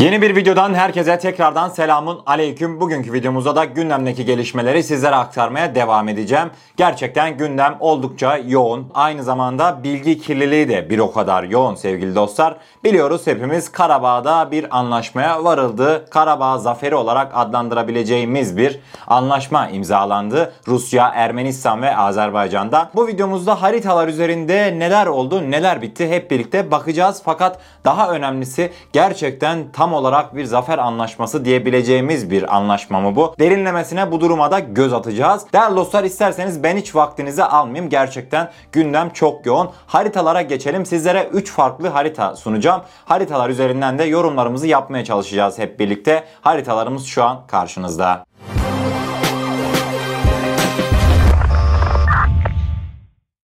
Yeni bir videodan herkese tekrardan selamun aleyküm. Bugünkü videomuzda da gündemdeki gelişmeleri sizlere aktarmaya devam edeceğim. Gerçekten gündem oldukça yoğun. Aynı zamanda bilgi kirliliği de bir o kadar yoğun sevgili dostlar. Biliyoruz hepimiz Karabağ'da bir anlaşmaya varıldı. Karabağ zaferi olarak adlandırabileceğimiz bir anlaşma imzalandı. Rusya, Ermenistan ve Azerbaycan'da. Bu videomuzda haritalar üzerinde neler oldu, neler bitti hep birlikte bakacağız. Fakat daha önemlisi gerçekten tam olarak bir zafer anlaşması diyebileceğimiz bir anlaşma mı bu? Derinlemesine bu duruma da göz atacağız. Değerli dostlar isterseniz ben hiç vaktinizi almayayım. Gerçekten gündem çok yoğun. Haritalara geçelim. Sizlere 3 farklı harita sunacağım. Haritalar üzerinden de yorumlarımızı yapmaya çalışacağız hep birlikte. Haritalarımız şu an karşınızda.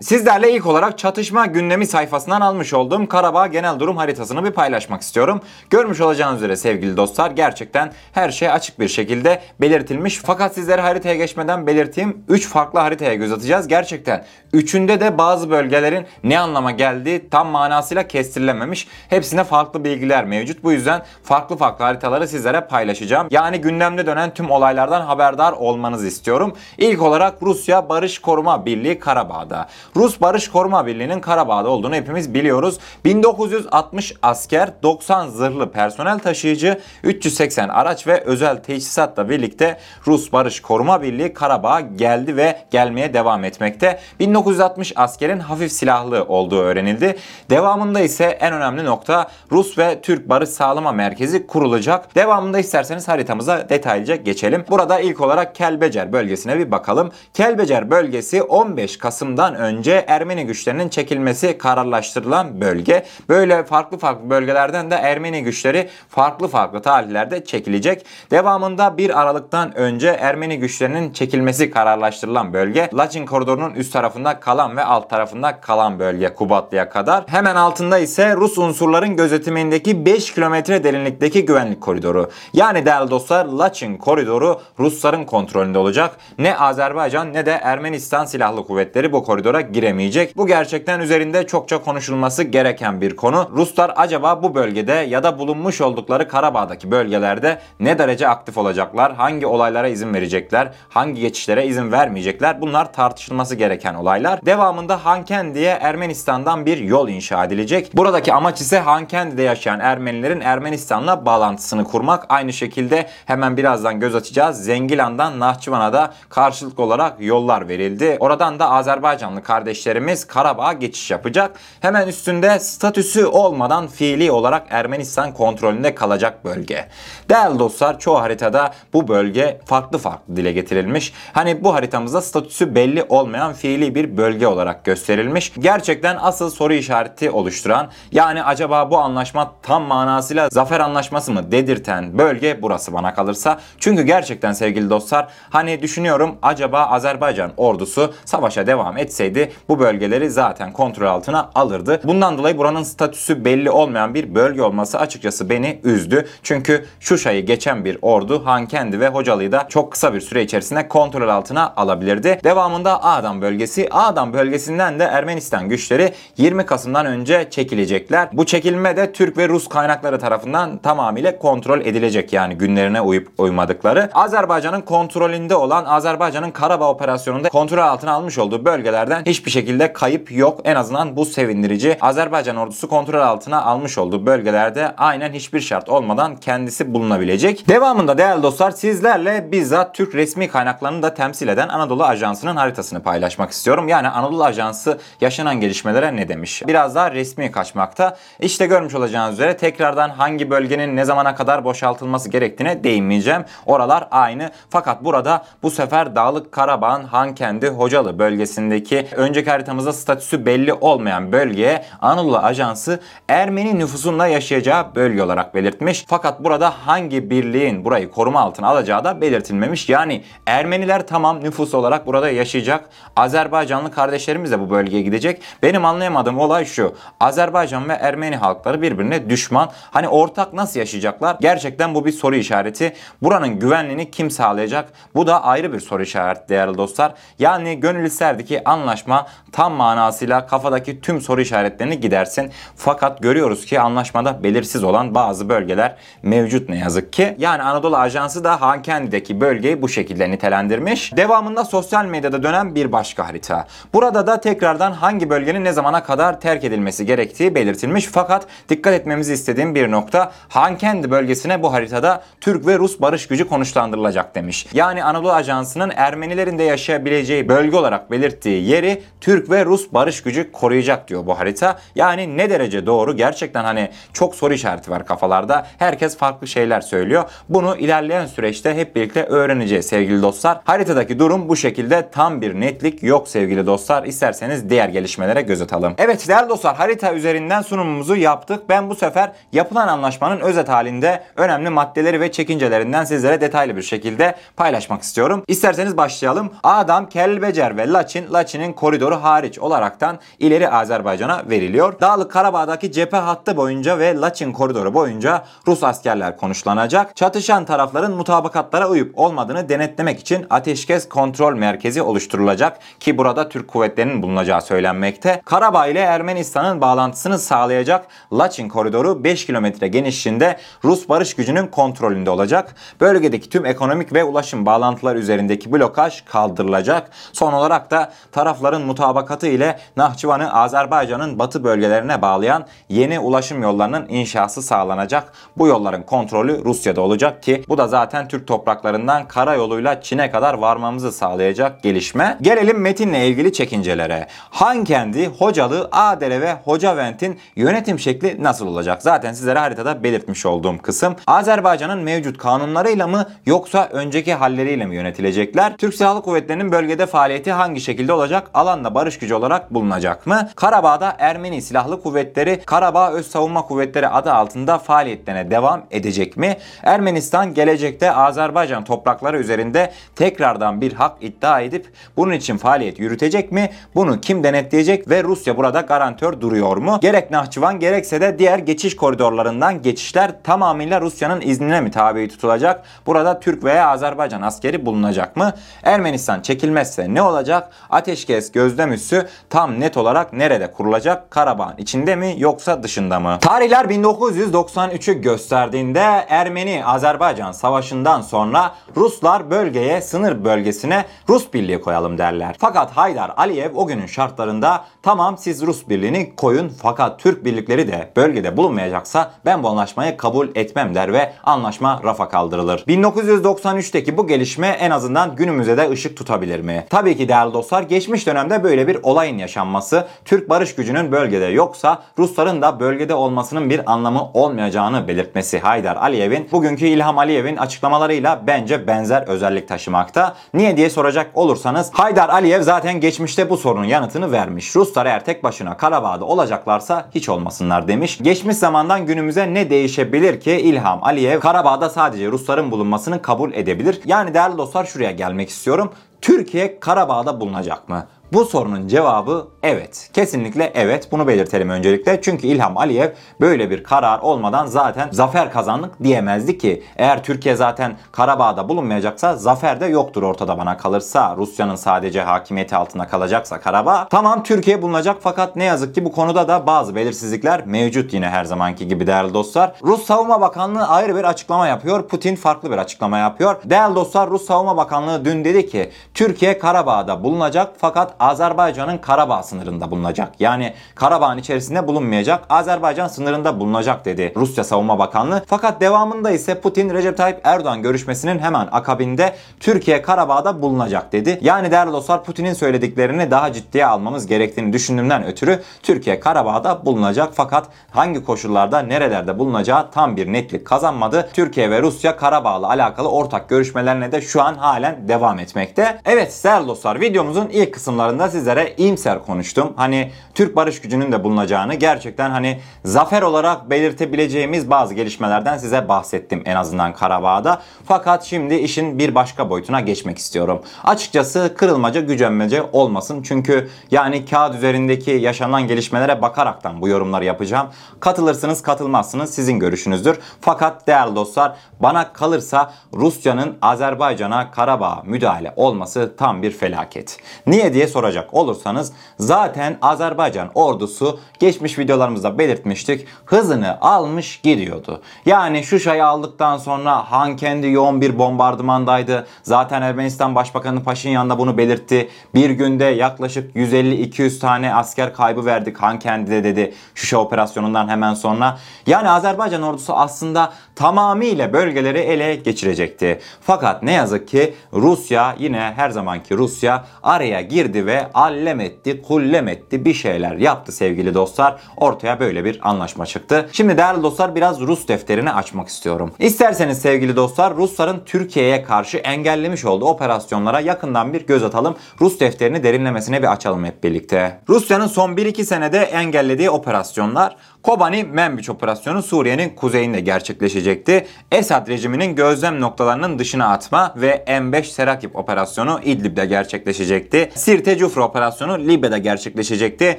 Sizlerle ilk olarak çatışma gündemi sayfasından almış olduğum Karabağ genel durum haritasını bir paylaşmak istiyorum. Görmüş olacağınız üzere sevgili dostlar gerçekten her şey açık bir şekilde belirtilmiş. Fakat sizlere haritaya geçmeden belirteyim 3 farklı haritaya göz atacağız. Gerçekten üçünde de bazı bölgelerin ne anlama geldiği tam manasıyla kestirilememiş. Hepsine farklı bilgiler mevcut. Bu yüzden farklı farklı haritaları sizlere paylaşacağım. Yani gündemde dönen tüm olaylardan haberdar olmanızı istiyorum. İlk olarak Rusya Barış Koruma Birliği Karabağ'da. Rus Barış Koruma Birliği'nin Karabağ'da olduğunu hepimiz biliyoruz. 1960 asker, 90 zırhlı personel taşıyıcı, 380 araç ve özel teçhizatla birlikte Rus Barış Koruma Birliği Karabağ'a geldi ve gelmeye devam etmekte. 1960 askerin hafif silahlı olduğu öğrenildi. Devamında ise en önemli nokta Rus ve Türk Barış Sağlama Merkezi kurulacak. Devamında isterseniz haritamıza detaylıca geçelim. Burada ilk olarak Kelbecer bölgesine bir bakalım. Kelbecer bölgesi 15 Kasım'dan önce önce Ermeni güçlerinin çekilmesi kararlaştırılan bölge. Böyle farklı farklı bölgelerden de Ermeni güçleri farklı farklı tarihlerde çekilecek. Devamında 1 Aralık'tan önce Ermeni güçlerinin çekilmesi kararlaştırılan bölge Laçin koridorunun üst tarafında kalan ve alt tarafında kalan bölge Kubatlı'ya kadar. Hemen altında ise Rus unsurların gözetimindeki 5 kilometre derinlikteki güvenlik koridoru. Yani değerli dostlar Laçin koridoru Rusların kontrolünde olacak. Ne Azerbaycan ne de Ermenistan silahlı kuvvetleri bu koridora giremeyecek. Bu gerçekten üzerinde çokça konuşulması gereken bir konu. Ruslar acaba bu bölgede ya da bulunmuş oldukları Karabağ'daki bölgelerde ne derece aktif olacaklar? Hangi olaylara izin verecekler? Hangi geçişlere izin vermeyecekler? Bunlar tartışılması gereken olaylar. Devamında Hankendi'ye Ermenistan'dan bir yol inşa edilecek. Buradaki amaç ise Hankendi'de yaşayan Ermenilerin Ermenistan'la bağlantısını kurmak. Aynı şekilde hemen birazdan göz açacağız. Zengilan'dan Nahçıvan'a da karşılıklı olarak yollar verildi. Oradan da Azerbaycanlı kardeşlerimiz Karabağ'a geçiş yapacak. Hemen üstünde statüsü olmadan fiili olarak Ermenistan kontrolünde kalacak bölge. Değerli dostlar çoğu haritada bu bölge farklı farklı dile getirilmiş. Hani bu haritamızda statüsü belli olmayan fiili bir bölge olarak gösterilmiş. Gerçekten asıl soru işareti oluşturan yani acaba bu anlaşma tam manasıyla zafer anlaşması mı dedirten bölge burası bana kalırsa. Çünkü gerçekten sevgili dostlar hani düşünüyorum acaba Azerbaycan ordusu savaşa devam etseydi bu bölgeleri zaten kontrol altına alırdı. Bundan dolayı buranın statüsü belli olmayan bir bölge olması açıkçası beni üzdü. Çünkü Şuşa'yı geçen bir ordu Hankendi ve Hocalı'yı da çok kısa bir süre içerisinde kontrol altına alabilirdi. Devamında Ağdam bölgesi. Ağdam bölgesinden de Ermenistan güçleri 20 Kasım'dan önce çekilecekler. Bu çekilme de Türk ve Rus kaynakları tarafından tamamıyla kontrol edilecek yani günlerine uyup uymadıkları. Azerbaycan'ın kontrolünde olan Azerbaycan'ın Karabağ operasyonunda kontrol altına almış olduğu bölgelerden hiç hiçbir şekilde kayıp yok. En azından bu sevindirici. Azerbaycan ordusu kontrol altına almış olduğu bölgelerde aynen hiçbir şart olmadan kendisi bulunabilecek. Devamında değerli dostlar sizlerle bizzat Türk resmi kaynaklarını da temsil eden Anadolu Ajansı'nın haritasını paylaşmak istiyorum. Yani Anadolu Ajansı yaşanan gelişmelere ne demiş? Biraz daha resmi kaçmakta. İşte görmüş olacağınız üzere tekrardan hangi bölgenin ne zamana kadar boşaltılması gerektiğine değinmeyeceğim. Oralar aynı. Fakat burada bu sefer Dağlık Karabağ'ın Hankendi Hocalı bölgesindeki önceki haritamızda statüsü belli olmayan bölgeye Anadolu Ajansı Ermeni nüfusunla yaşayacağı bölge olarak belirtmiş. Fakat burada hangi birliğin burayı koruma altına alacağı da belirtilmemiş. Yani Ermeniler tamam nüfus olarak burada yaşayacak. Azerbaycanlı kardeşlerimiz de bu bölgeye gidecek. Benim anlayamadığım olay şu. Azerbaycan ve Ermeni halkları birbirine düşman. Hani ortak nasıl yaşayacaklar? Gerçekten bu bir soru işareti. Buranın güvenliğini kim sağlayacak? Bu da ayrı bir soru işareti değerli dostlar. Yani gönül isterdi ki anlaşma anlaşma tam manasıyla kafadaki tüm soru işaretlerini gidersin. Fakat görüyoruz ki anlaşmada belirsiz olan bazı bölgeler mevcut ne yazık ki. Yani Anadolu Ajansı da Hankendi'deki bölgeyi bu şekilde nitelendirmiş. Devamında sosyal medyada dönen bir başka harita. Burada da tekrardan hangi bölgenin ne zamana kadar terk edilmesi gerektiği belirtilmiş. Fakat dikkat etmemizi istediğim bir nokta Hankendi bölgesine bu haritada Türk ve Rus barış gücü konuşlandırılacak demiş. Yani Anadolu Ajansı'nın Ermenilerin de yaşayabileceği bölge olarak belirttiği yeri Türk ve Rus barış gücü koruyacak diyor bu harita. Yani ne derece doğru gerçekten hani çok soru işareti var kafalarda. Herkes farklı şeyler söylüyor. Bunu ilerleyen süreçte hep birlikte öğreneceğiz sevgili dostlar. Haritadaki durum bu şekilde tam bir netlik yok sevgili dostlar. İsterseniz diğer gelişmelere göz atalım. Evet değerli dostlar harita üzerinden sunumumuzu yaptık. Ben bu sefer yapılan anlaşmanın özet halinde önemli maddeleri ve çekincelerinden sizlere detaylı bir şekilde paylaşmak istiyorum. İsterseniz başlayalım. Adam, Kelbecer ve Laçin, Laçin'in koridoru hariç olaraktan ileri Azerbaycan'a veriliyor. Dağlık Karabağ'daki cephe hattı boyunca ve Laçin koridoru boyunca Rus askerler konuşlanacak. Çatışan tarafların mutabakatlara uyup olmadığını denetlemek için ateşkes kontrol merkezi oluşturulacak ki burada Türk kuvvetlerinin bulunacağı söylenmekte. Karabağ ile Ermenistan'ın bağlantısını sağlayacak Laçin koridoru 5 kilometre genişliğinde Rus barış gücünün kontrolünde olacak. Bölgedeki tüm ekonomik ve ulaşım bağlantıları üzerindeki blokaj kaldırılacak. Son olarak da tarafların mutabakatı ile Nahçıvan'ı Azerbaycan'ın batı bölgelerine bağlayan yeni ulaşım yollarının inşası sağlanacak. Bu yolların kontrolü Rusya'da olacak ki bu da zaten Türk topraklarından karayoluyla Çin'e kadar varmamızı sağlayacak gelişme. Gelelim metinle ilgili çekincelere. Hankendi, Hocalı, Adere ve Hocavent'in yönetim şekli nasıl olacak? Zaten sizlere haritada belirtmiş olduğum kısım. Azerbaycan'ın mevcut kanunlarıyla mı yoksa önceki halleriyle mi yönetilecekler? Türk Silahlı Kuvvetleri'nin bölgede faaliyeti hangi şekilde olacak? Alanda barış gücü olarak bulunacak mı? Karabağ'da Ermeni Silahlı Kuvvetleri Karabağ Öz Savunma Kuvvetleri adı altında faaliyetlerine devam edecek mi? Ermenistan gelecekte Azerbaycan toprakları üzerinde tekrardan bir hak iddia edip bunun için faaliyet yürütecek mi? Bunu kim denetleyecek ve Rusya burada garantör duruyor mu? Gerek Nahçıvan gerekse de diğer geçiş koridorlarından geçişler tamamıyla Rusya'nın iznine mi tabi tutulacak? Burada Türk veya Azerbaycan askeri bulunacak mı? Ermenistan çekilmezse ne olacak? Ateşkes gözlem üssü tam net olarak nerede kurulacak? Karabağ'ın içinde mi yoksa dışında mı? Tarihler 1993'ü gösterdiğinde Ermeni-Azerbaycan savaşından sonra Ruslar bölgeye, sınır bölgesine Rus birliği koyalım derler. Fakat Haydar Aliyev o günün şartlarında tamam siz Rus birliğini koyun fakat Türk birlikleri de bölgede bulunmayacaksa ben bu anlaşmayı kabul etmem der ve anlaşma rafa kaldırılır. 1993'teki bu gelişme en azından günümüze de ışık tutabilir mi? Tabii ki değerli dostlar geçmiş dönemde böyle bir olayın yaşanması Türk barış gücünün bölgede yoksa Rusların da bölgede olmasının bir anlamı olmayacağını belirtmesi Haydar Aliyev'in bugünkü İlham Aliyev'in açıklamalarıyla bence benzer özellik taşımakta. Niye diye soracak olursanız Haydar Aliyev zaten geçmişte bu sorunun yanıtını vermiş. Ruslar eğer tek başına Karabağ'da olacaklarsa hiç olmasınlar demiş. Geçmiş zamandan günümüze ne değişebilir ki İlham Aliyev Karabağ'da sadece Rusların bulunmasını kabul edebilir. Yani değerli dostlar şuraya gelmek istiyorum. Türkiye Karabağ'da bulunacak mı? Bu sorunun cevabı evet. Kesinlikle evet. Bunu belirtelim öncelikle. Çünkü İlham Aliyev böyle bir karar olmadan zaten zafer kazandık diyemezdi ki. Eğer Türkiye zaten Karabağ'da bulunmayacaksa zafer de yoktur ortada bana kalırsa. Rusya'nın sadece hakimiyeti altında kalacaksa Karabağ. Tamam Türkiye bulunacak fakat ne yazık ki bu konuda da bazı belirsizlikler mevcut yine her zamanki gibi değerli dostlar. Rus Savunma Bakanlığı ayrı bir açıklama yapıyor. Putin farklı bir açıklama yapıyor. Değerli dostlar Rus Savunma Bakanlığı dün dedi ki Türkiye Karabağ'da bulunacak fakat Azerbaycan'ın Karabağ sınırında bulunacak. Yani Karabağ'ın içerisinde bulunmayacak. Azerbaycan sınırında bulunacak dedi Rusya Savunma Bakanlığı. Fakat devamında ise Putin Recep Tayyip Erdoğan görüşmesinin hemen akabinde Türkiye Karabağ'da bulunacak dedi. Yani değerli dostlar Putin'in söylediklerini daha ciddiye almamız gerektiğini düşündüğümden ötürü Türkiye Karabağ'da bulunacak. Fakat hangi koşullarda nerelerde bulunacağı tam bir netlik kazanmadı. Türkiye ve Rusya Karabağ'la alakalı ortak görüşmelerine de şu an halen devam etmekte. Evet değerli dostlar videomuzun ilk kısımlarında sizlere iyimser konuştum. Hani Türk barış gücünün de bulunacağını gerçekten hani zafer olarak belirtebileceğimiz bazı gelişmelerden size bahsettim en azından Karabağ'da. Fakat şimdi işin bir başka boyutuna geçmek istiyorum. Açıkçası kırılmaca gücenmece olmasın. Çünkü yani kağıt üzerindeki yaşanan gelişmelere bakaraktan bu yorumları yapacağım. Katılırsınız katılmazsınız sizin görüşünüzdür. Fakat değerli dostlar bana kalırsa Rusya'nın Azerbaycan'a Karabağ müdahale olması tam bir felaket. Niye diye soracak olursanız zaten Azerbaycan ordusu geçmiş videolarımızda belirtmiştik hızını almış gidiyordu. Yani Şuşa'yı aldıktan sonra Han kendi yoğun bir bombardımandaydı. Zaten Ermenistan Başbakanı Paşinyan da bunu belirtti. Bir günde yaklaşık 150-200 tane asker kaybı verdik Han kendi de dedi Şuşa operasyonundan hemen sonra. Yani Azerbaycan ordusu aslında tamamıyla bölgeleri ele geçirecekti. Fakat ne yazık ki Rusya yine her zamanki Rusya araya girdi ve allem etti, kullem etti bir şeyler yaptı sevgili dostlar. Ortaya böyle bir anlaşma çıktı. Şimdi değerli dostlar biraz Rus defterini açmak istiyorum. İsterseniz sevgili dostlar Rusların Türkiye'ye karşı engellemiş olduğu operasyonlara yakından bir göz atalım. Rus defterini derinlemesine bir açalım hep birlikte. Rusya'nın son 1-2 senede engellediği operasyonlar Kobani Menbiç operasyonu Suriye'nin kuzeyinde gerçekleşecekti. Esad rejiminin gözlem noktalarının dışına atma ve M5 Serakip operasyonu İdlib'de gerçekleşecekti. Sirte Cufra operasyonu Libya'da gerçekleşecekti.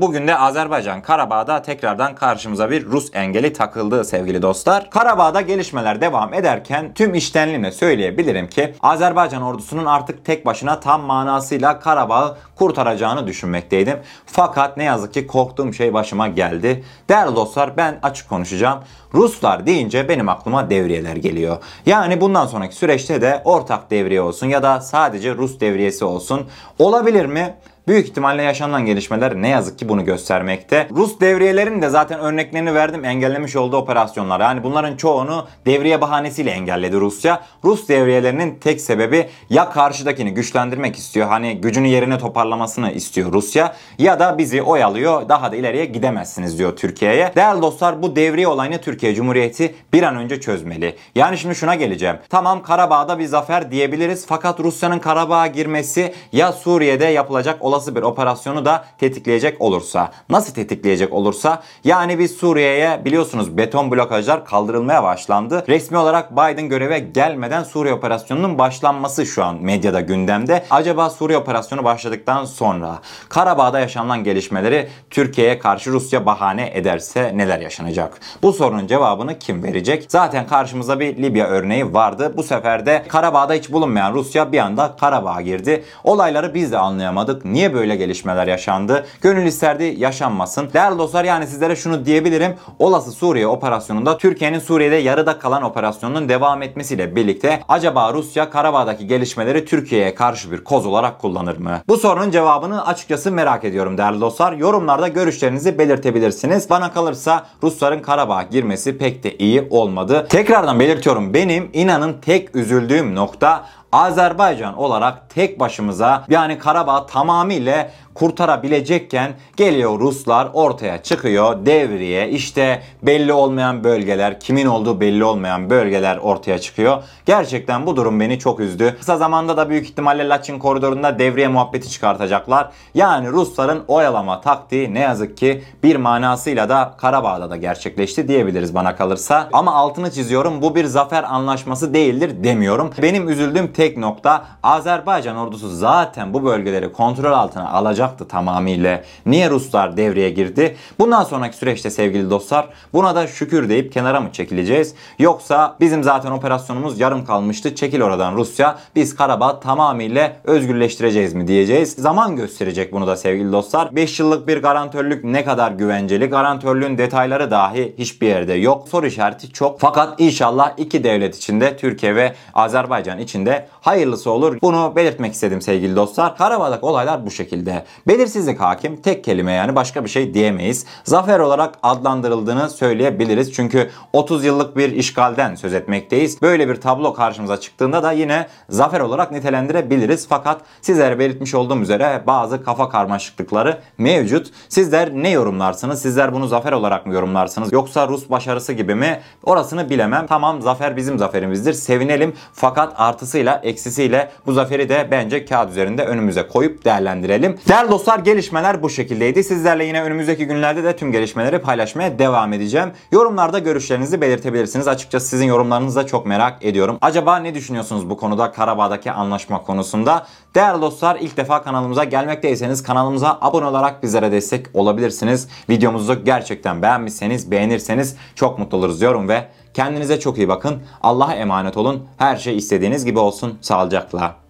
Bugün de Azerbaycan Karabağ'da tekrardan karşımıza bir Rus engeli takıldı sevgili dostlar. Karabağ'da gelişmeler devam ederken tüm iştenliğimle söyleyebilirim ki Azerbaycan ordusunun artık tek başına tam manasıyla Karabağ'ı kurtaracağını düşünmekteydim. Fakat ne yazık ki korktuğum şey başıma geldi. Değerli dostlar ben açık konuşacağım. Ruslar deyince benim aklıma devriyeler geliyor. Yani bundan sonraki süreçte de ortak devriye olsun ya da sadece Rus devriyesi olsun. Olabilir mi? Büyük ihtimalle yaşanan gelişmeler ne yazık ki bunu göstermekte. Rus devriyelerin de zaten örneklerini verdim engellemiş olduğu operasyonlar. Yani bunların çoğunu devriye bahanesiyle engelledi Rusya. Rus devriyelerinin tek sebebi ya karşıdakini güçlendirmek istiyor. Hani gücünü yerine toparlamasını istiyor Rusya. Ya da bizi oyalıyor daha da ileriye gidemezsiniz diyor Türkiye'ye. Değerli dostlar bu devriye olayını Türkiye Cumhuriyeti bir an önce çözmeli. Yani şimdi şuna geleceğim. Tamam Karabağ'da bir zafer diyebiliriz fakat Rusya'nın Karabağ'a girmesi ya Suriye'de yapılacak olası bir operasyonu da tetikleyecek olursa. Nasıl tetikleyecek olursa? Yani biz Suriye'ye biliyorsunuz beton blokajlar kaldırılmaya başlandı. Resmi olarak Biden göreve gelmeden Suriye operasyonunun başlanması şu an medyada gündemde. Acaba Suriye operasyonu başladıktan sonra Karabağ'da yaşanan gelişmeleri Türkiye'ye karşı Rusya bahane ederse neler yaşanacak? Bu sorunun cevabını kim verecek? Zaten karşımıza bir Libya örneği vardı. Bu sefer de Karabağ'da hiç bulunmayan Rusya bir anda Karabağ'a girdi. Olayları biz de anlayamadık. Niye böyle gelişmeler yaşandı? Gönül isterdi yaşanmasın. Değerli dostlar yani sizlere şunu diyebilirim. Olası Suriye operasyonunda Türkiye'nin Suriye'de yarıda kalan operasyonunun devam etmesiyle birlikte acaba Rusya Karabağ'daki gelişmeleri Türkiye'ye karşı bir koz olarak kullanır mı? Bu sorunun cevabını açıkçası merak ediyorum değerli dostlar. Yorumlarda görüşlerinizi belirtebilirsiniz. Bana kalırsa Rusların Karabağ'a girmesi pek de iyi olmadı. Tekrardan belirtiyorum benim inanın tek üzüldüğüm nokta Azerbaycan olarak tek başımıza yani Karabağ tamamıyla kurtarabilecekken geliyor Ruslar ortaya çıkıyor devriye işte belli olmayan bölgeler kimin olduğu belli olmayan bölgeler ortaya çıkıyor. Gerçekten bu durum beni çok üzdü. Kısa zamanda da büyük ihtimalle Laçin koridorunda devriye muhabbeti çıkartacaklar. Yani Rusların oyalama taktiği ne yazık ki bir manasıyla da Karabağ'da da gerçekleşti diyebiliriz bana kalırsa. Ama altını çiziyorum bu bir zafer anlaşması değildir demiyorum. Benim üzüldüğüm tek nokta Azerbaycan ordusu zaten bu bölgeleri kontrol altına alacaktı tamamıyla. Niye Ruslar devreye girdi? Bundan sonraki süreçte sevgili dostlar buna da şükür deyip kenara mı çekileceğiz? Yoksa bizim zaten operasyonumuz yarım kalmıştı. Çekil oradan Rusya. Biz Karabağ tamamıyla özgürleştireceğiz mi diyeceğiz. Zaman gösterecek bunu da sevgili dostlar. 5 yıllık bir garantörlük ne kadar güvenceli? Garantörlüğün detayları dahi hiçbir yerde yok. Soru işareti çok. Fakat inşallah iki devlet içinde Türkiye ve Azerbaycan içinde hayırlısı olur. Bunu belirtmek istedim sevgili dostlar. Karabağ'daki olaylar bu şekilde. Belirsizlik hakim tek kelime yani başka bir şey diyemeyiz. Zafer olarak adlandırıldığını söyleyebiliriz. Çünkü 30 yıllık bir işgalden söz etmekteyiz. Böyle bir tablo karşımıza çıktığında da yine zafer olarak nitelendirebiliriz. Fakat sizlere belirtmiş olduğum üzere bazı kafa karmaşıklıkları mevcut. Sizler ne yorumlarsınız? Sizler bunu zafer olarak mı yorumlarsınız? Yoksa Rus başarısı gibi mi? Orasını bilemem. Tamam zafer bizim zaferimizdir. Sevinelim. Fakat artısıyla eksisiyle bu zaferi de bence kağıt üzerinde önümüze koyup değerlendirelim. Değerli dostlar gelişmeler bu şekildeydi. Sizlerle yine önümüzdeki günlerde de tüm gelişmeleri paylaşmaya devam edeceğim. Yorumlarda görüşlerinizi belirtebilirsiniz. Açıkçası sizin yorumlarınızı da çok merak ediyorum. Acaba ne düşünüyorsunuz bu konuda Karabağ'daki anlaşma konusunda? Değerli dostlar ilk defa kanalımıza gelmekteyseniz kanalımıza abone olarak bizlere destek olabilirsiniz. Videomuzu gerçekten beğenmişseniz beğenirseniz çok mutlu oluruz diyorum ve kendinize çok iyi bakın. Allah'a emanet olun. Her şey istediğiniz gibi olsun. Sağlıcakla.